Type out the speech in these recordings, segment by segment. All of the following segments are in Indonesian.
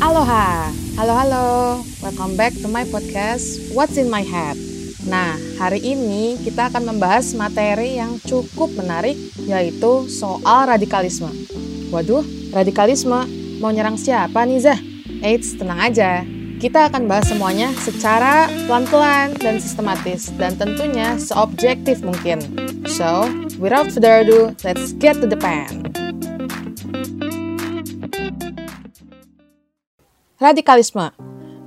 Aloha, halo halo, welcome back to my podcast What's in my head. Nah, hari ini kita akan membahas materi yang cukup menarik, yaitu soal radikalisme. Waduh, radikalisme mau nyerang siapa nih Zah? Eits, tenang aja. Kita akan bahas semuanya secara pelan-pelan dan sistematis, dan tentunya seobjektif mungkin. So, without further ado, let's get to the pan. Radikalisme.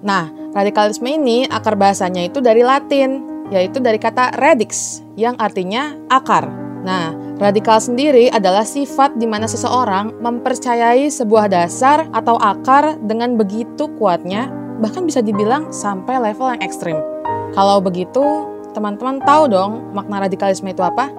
Nah, radikalisme ini akar bahasanya itu dari Latin, yaitu dari kata radix, yang artinya akar. Nah, radikal sendiri adalah sifat di mana seseorang mempercayai sebuah dasar atau akar dengan begitu kuatnya, bahkan bisa dibilang sampai level yang ekstrim. Kalau begitu, teman-teman tahu dong makna radikalisme itu apa?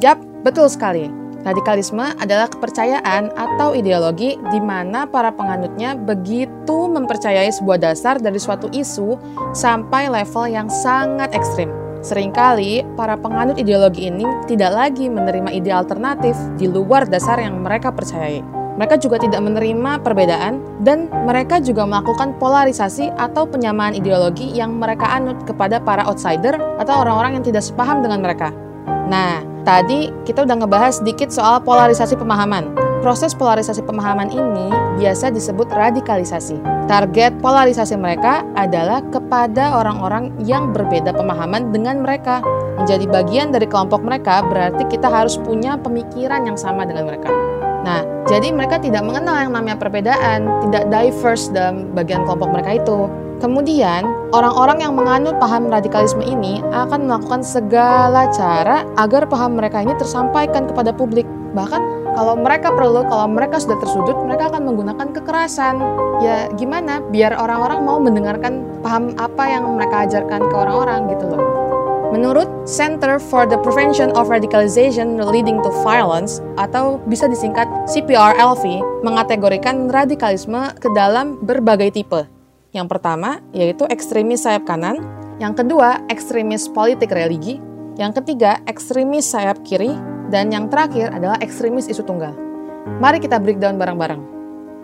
Yap, betul sekali. Radikalisme adalah kepercayaan atau ideologi di mana para penganutnya begitu mempercayai sebuah dasar dari suatu isu sampai level yang sangat ekstrim. Seringkali, para penganut ideologi ini tidak lagi menerima ide alternatif di luar dasar yang mereka percayai. Mereka juga tidak menerima perbedaan, dan mereka juga melakukan polarisasi atau penyamaan ideologi yang mereka anut kepada para outsider atau orang-orang yang tidak sepaham dengan mereka. Nah, Tadi kita udah ngebahas sedikit soal polarisasi pemahaman. Proses polarisasi pemahaman ini biasa disebut radikalisasi. Target polarisasi mereka adalah kepada orang-orang yang berbeda pemahaman dengan mereka. Menjadi bagian dari kelompok mereka berarti kita harus punya pemikiran yang sama dengan mereka. Nah, jadi mereka tidak mengenal yang namanya perbedaan, tidak diverse dalam bagian kelompok mereka itu. Kemudian, orang-orang yang menganut paham radikalisme ini akan melakukan segala cara agar paham mereka ini tersampaikan kepada publik. Bahkan kalau mereka perlu, kalau mereka sudah tersudut, mereka akan menggunakan kekerasan. Ya gimana biar orang-orang mau mendengarkan paham apa yang mereka ajarkan ke orang-orang gitu loh. Menurut Center for the Prevention of Radicalization Leading to Violence atau bisa disingkat CPR-LV mengategorikan radikalisme ke dalam berbagai tipe yang pertama yaitu ekstremis sayap kanan, yang kedua ekstremis politik religi, yang ketiga ekstremis sayap kiri, dan yang terakhir adalah ekstremis isu tunggal. Mari kita breakdown bareng-bareng.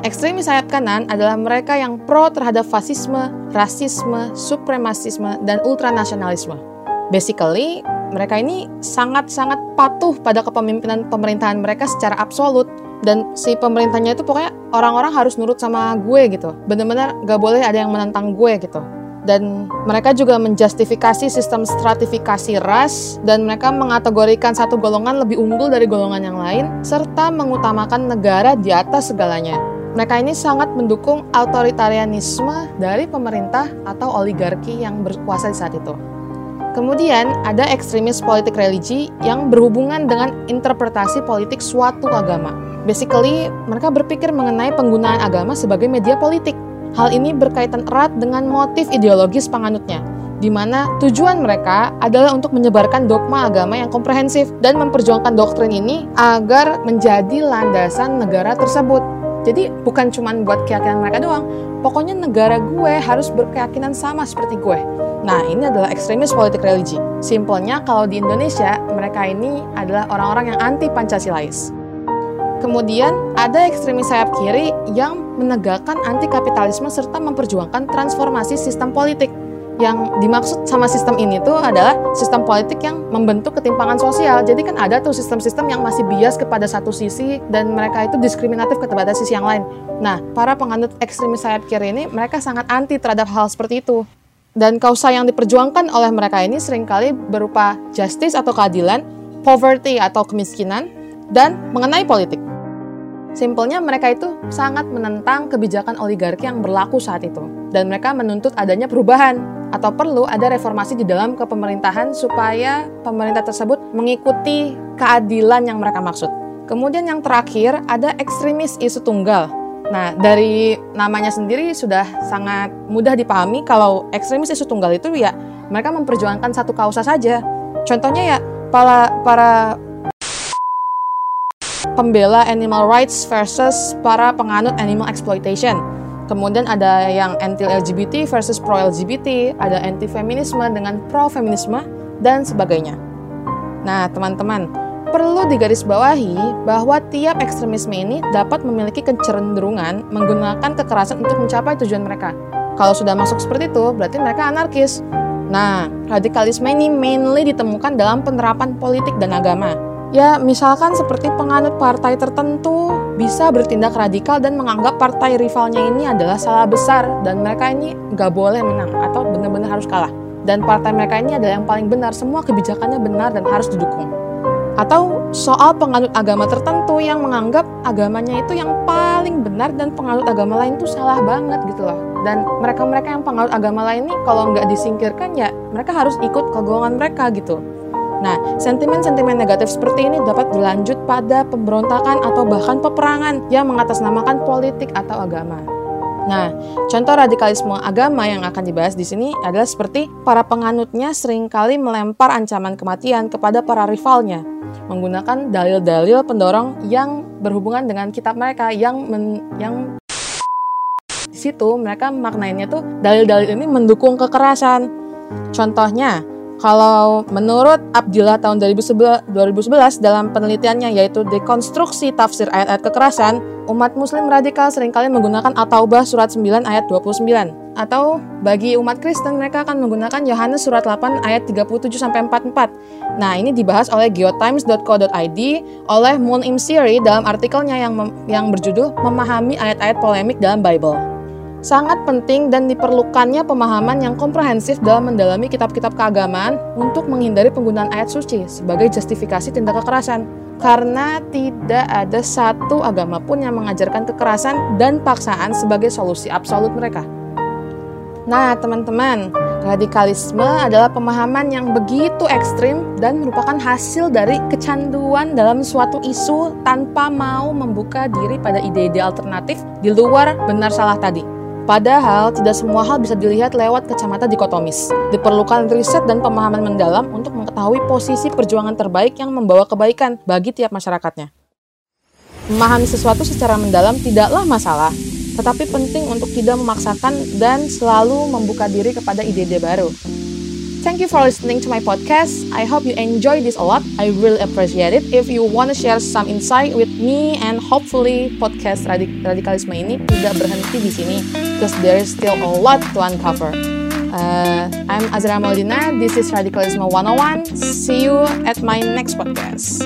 Ekstremis sayap kanan adalah mereka yang pro terhadap fasisme, rasisme, supremasisme, dan ultranasionalisme. Basically, mereka ini sangat-sangat patuh pada kepemimpinan pemerintahan mereka secara absolut dan si pemerintahnya itu pokoknya orang-orang harus nurut sama gue gitu bener-bener gak boleh ada yang menentang gue gitu dan mereka juga menjustifikasi sistem stratifikasi ras dan mereka mengategorikan satu golongan lebih unggul dari golongan yang lain serta mengutamakan negara di atas segalanya. Mereka ini sangat mendukung otoritarianisme dari pemerintah atau oligarki yang berkuasa di saat itu. Kemudian ada ekstremis politik religi yang berhubungan dengan interpretasi politik suatu agama. Basically, mereka berpikir mengenai penggunaan agama sebagai media politik. Hal ini berkaitan erat dengan motif ideologis penganutnya, di mana tujuan mereka adalah untuk menyebarkan dogma agama yang komprehensif dan memperjuangkan doktrin ini agar menjadi landasan negara tersebut. Jadi bukan cuma buat keyakinan mereka doang, pokoknya negara gue harus berkeyakinan sama seperti gue. Nah, ini adalah ekstremis politik religi. Simpelnya, kalau di Indonesia, mereka ini adalah orang-orang yang anti Pancasilais. Kemudian ada ekstremis sayap kiri yang menegakkan anti kapitalisme serta memperjuangkan transformasi sistem politik. Yang dimaksud sama sistem ini tuh adalah sistem politik yang membentuk ketimpangan sosial. Jadi kan ada tuh sistem-sistem yang masih bias kepada satu sisi dan mereka itu diskriminatif kepada sisi yang lain. Nah, para penganut ekstremis sayap kiri ini mereka sangat anti terhadap hal seperti itu. Dan kausa yang diperjuangkan oleh mereka ini sering kali berupa justice atau keadilan, poverty atau kemiskinan, dan mengenai politik. Simpelnya mereka itu sangat menentang kebijakan oligarki yang berlaku saat itu. Dan mereka menuntut adanya perubahan atau perlu ada reformasi di dalam kepemerintahan supaya pemerintah tersebut mengikuti keadilan yang mereka maksud. Kemudian yang terakhir ada ekstremis isu tunggal. Nah, dari namanya sendiri sudah sangat mudah dipahami kalau ekstremis isu tunggal itu ya mereka memperjuangkan satu kausa saja. Contohnya ya para para pembela animal rights versus para penganut animal exploitation. Kemudian ada yang anti LGBT versus pro LGBT, ada anti feminisme dengan pro feminisme dan sebagainya. Nah, teman-teman, perlu digarisbawahi bahwa tiap ekstremisme ini dapat memiliki kecenderungan menggunakan kekerasan untuk mencapai tujuan mereka. Kalau sudah masuk seperti itu, berarti mereka anarkis. Nah, radikalisme ini mainly ditemukan dalam penerapan politik dan agama. Ya, misalkan seperti penganut partai tertentu bisa bertindak radikal dan menganggap partai rivalnya ini adalah salah besar dan mereka ini nggak boleh menang atau benar-benar harus kalah. Dan partai mereka ini adalah yang paling benar, semua kebijakannya benar dan harus didukung. Atau soal penganut agama tertentu yang menganggap agamanya itu yang paling benar dan penganut agama lain itu salah banget gitu loh dan mereka-mereka yang pengaut agama lain ini kalau nggak disingkirkan ya mereka harus ikut ke golongan mereka gitu. Nah, sentimen-sentimen negatif seperti ini dapat berlanjut pada pemberontakan atau bahkan peperangan yang mengatasnamakan politik atau agama. Nah, contoh radikalisme agama yang akan dibahas di sini adalah seperti para penganutnya sering kali melempar ancaman kematian kepada para rivalnya menggunakan dalil-dalil pendorong yang berhubungan dengan kitab mereka yang men, yang situ mereka maknainnya tuh dalil-dalil ini mendukung kekerasan. Contohnya, kalau menurut Abdillah tahun 2011, 2011 dalam penelitiannya yaitu dekonstruksi tafsir ayat-ayat kekerasan, umat muslim radikal sering kali menggunakan At-Taubah surat 9 ayat 29. Atau bagi umat Kristen mereka akan menggunakan Yohanes surat 8 ayat 37 sampai 44. Nah, ini dibahas oleh geotimes.co.id oleh Moon Imsiri dalam artikelnya yang yang berjudul Memahami ayat-ayat polemik dalam Bible. Sangat penting dan diperlukannya pemahaman yang komprehensif dalam mendalami kitab-kitab keagamaan untuk menghindari penggunaan ayat suci sebagai justifikasi tindak kekerasan. Karena tidak ada satu agama pun yang mengajarkan kekerasan dan paksaan sebagai solusi absolut mereka. Nah, teman-teman, radikalisme adalah pemahaman yang begitu ekstrim dan merupakan hasil dari kecanduan dalam suatu isu tanpa mau membuka diri pada ide-ide alternatif di luar benar salah tadi. Padahal tidak semua hal bisa dilihat lewat kacamata dikotomis. Diperlukan riset dan pemahaman mendalam untuk mengetahui posisi perjuangan terbaik yang membawa kebaikan bagi tiap masyarakatnya. Memahami sesuatu secara mendalam tidaklah masalah, tetapi penting untuk tidak memaksakan dan selalu membuka diri kepada ide-ide baru. Thank you for listening to my podcast. I hope you enjoy this a lot. I really appreciate it. If you want to share some insight with me and hopefully podcast radik radikalisme ini tidak berhenti di sini because there is still a lot to uncover. Uh, I'm Azra Maldina. This is Radikalisme 101. See you at my next podcast.